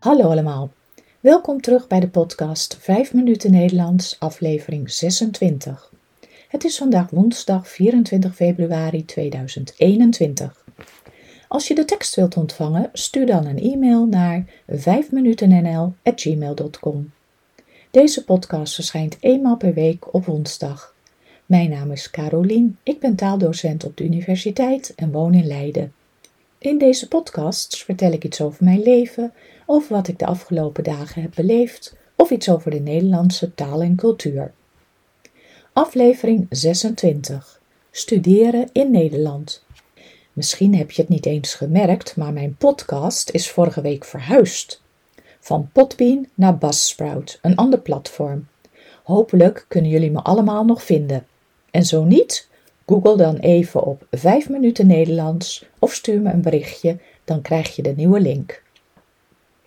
Hallo allemaal. Welkom terug bij de podcast 5 minuten Nederlands, aflevering 26. Het is vandaag woensdag 24 februari 2021. Als je de tekst wilt ontvangen, stuur dan een e-mail naar 5minutennl@gmail.com. Deze podcast verschijnt eenmaal per week op woensdag. Mijn naam is Carolien, ik ben taaldocent op de universiteit en woon in Leiden. In deze podcasts vertel ik iets over mijn leven, over wat ik de afgelopen dagen heb beleefd of iets over de Nederlandse taal en cultuur. Aflevering 26. Studeren in Nederland. Misschien heb je het niet eens gemerkt, maar mijn podcast is vorige week verhuisd. Van Podbean naar Buzzsprout, een ander platform. Hopelijk kunnen jullie me allemaal nog vinden. En zo niet, google dan even op 5 minuten Nederlands of stuur me een berichtje, dan krijg je de nieuwe link.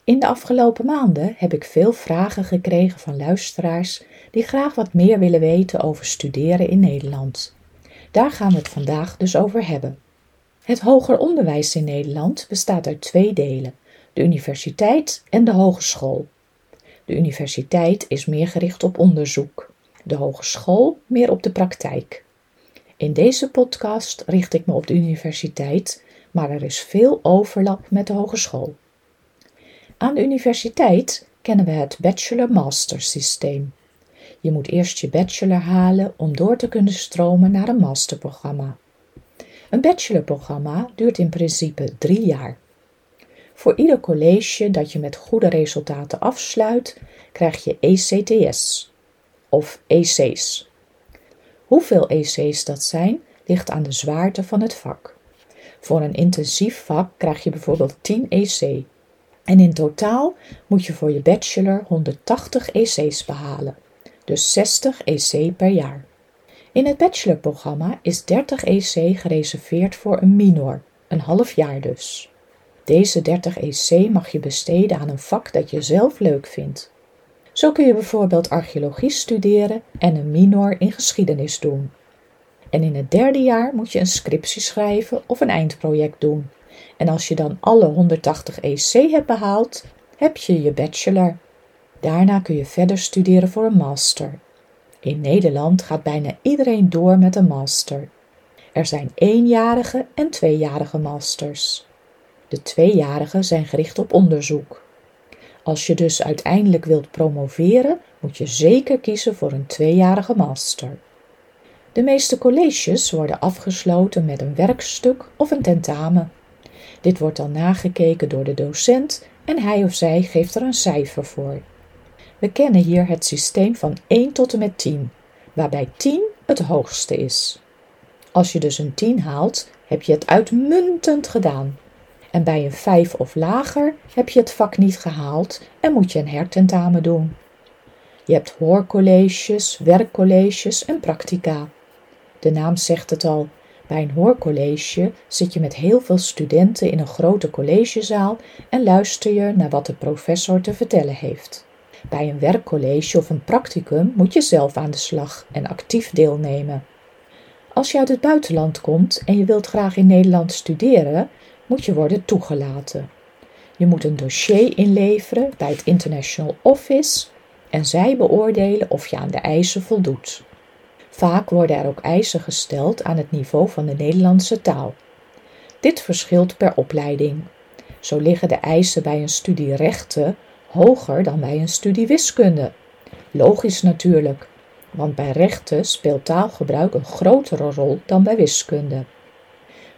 In de afgelopen maanden heb ik veel vragen gekregen van luisteraars die graag wat meer willen weten over studeren in Nederland. Daar gaan we het vandaag dus over hebben. Het hoger onderwijs in Nederland bestaat uit twee delen: de universiteit en de hogeschool. De universiteit is meer gericht op onderzoek, de hogeschool meer op de praktijk. In deze podcast richt ik me op de universiteit, maar er is veel overlap met de hogeschool. Aan de universiteit kennen we het bachelor-master systeem. Je moet eerst je bachelor halen om door te kunnen stromen naar een masterprogramma. Een bachelorprogramma duurt in principe drie jaar. Voor ieder college dat je met goede resultaten afsluit, krijg je ECTS of EC's. Hoeveel EC's dat zijn, ligt aan de zwaarte van het vak. Voor een intensief vak krijg je bijvoorbeeld 10 EC. En in totaal moet je voor je bachelor 180 EC's behalen, dus 60 EC per jaar. In het bachelorprogramma is 30 EC gereserveerd voor een minor, een half jaar dus. Deze 30 EC mag je besteden aan een vak dat je zelf leuk vindt. Zo kun je bijvoorbeeld archeologie studeren en een minor in geschiedenis doen. En in het derde jaar moet je een scriptie schrijven of een eindproject doen. En als je dan alle 180 EC hebt behaald, heb je je bachelor. Daarna kun je verder studeren voor een master. In Nederland gaat bijna iedereen door met een master. Er zijn eenjarige en tweejarige masters. De tweejarige zijn gericht op onderzoek. Als je dus uiteindelijk wilt promoveren, moet je zeker kiezen voor een tweejarige master. De meeste colleges worden afgesloten met een werkstuk of een tentamen. Dit wordt dan nagekeken door de docent en hij of zij geeft er een cijfer voor. We kennen hier het systeem van 1 tot en met 10, waarbij 10 het hoogste is. Als je dus een 10 haalt, heb je het uitmuntend gedaan. En bij een 5 of lager heb je het vak niet gehaald en moet je een hertentamen doen. Je hebt hoorcolleges, werkcolleges en practica. De naam zegt het al. Bij een hoorcollege zit je met heel veel studenten in een grote collegezaal en luister je naar wat de professor te vertellen heeft. Bij een werkcollege of een practicum moet je zelf aan de slag en actief deelnemen. Als je uit het buitenland komt en je wilt graag in Nederland studeren, moet je worden toegelaten. Je moet een dossier inleveren bij het International Office en zij beoordelen of je aan de eisen voldoet. Vaak worden er ook eisen gesteld aan het niveau van de Nederlandse taal. Dit verschilt per opleiding. Zo liggen de eisen bij een studie rechten hoger dan bij een studie wiskunde. Logisch natuurlijk, want bij rechten speelt taalgebruik een grotere rol dan bij wiskunde.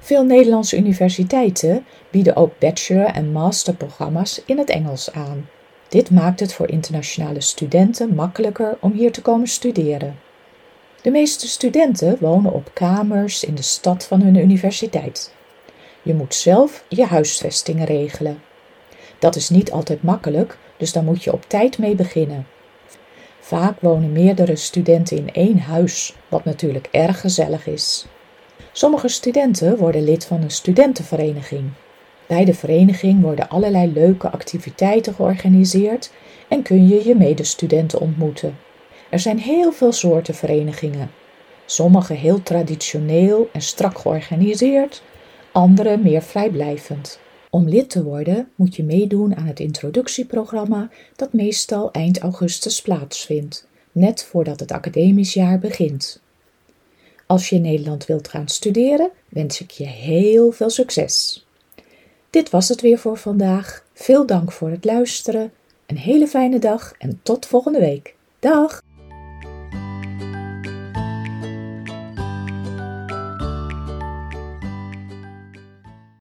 Veel Nederlandse universiteiten bieden ook bachelor- en masterprogramma's in het Engels aan. Dit maakt het voor internationale studenten makkelijker om hier te komen studeren. De meeste studenten wonen op kamers in de stad van hun universiteit. Je moet zelf je huisvesting regelen. Dat is niet altijd makkelijk, dus daar moet je op tijd mee beginnen. Vaak wonen meerdere studenten in één huis, wat natuurlijk erg gezellig is. Sommige studenten worden lid van een studentenvereniging. Bij de vereniging worden allerlei leuke activiteiten georganiseerd en kun je je medestudenten ontmoeten. Er zijn heel veel soorten verenigingen. Sommige heel traditioneel en strak georganiseerd, andere meer vrijblijvend. Om lid te worden moet je meedoen aan het introductieprogramma dat meestal eind augustus plaatsvindt, net voordat het academisch jaar begint. Als je in Nederland wilt gaan studeren, wens ik je heel veel succes. Dit was het weer voor vandaag. Veel dank voor het luisteren. Een hele fijne dag en tot volgende week. Dag!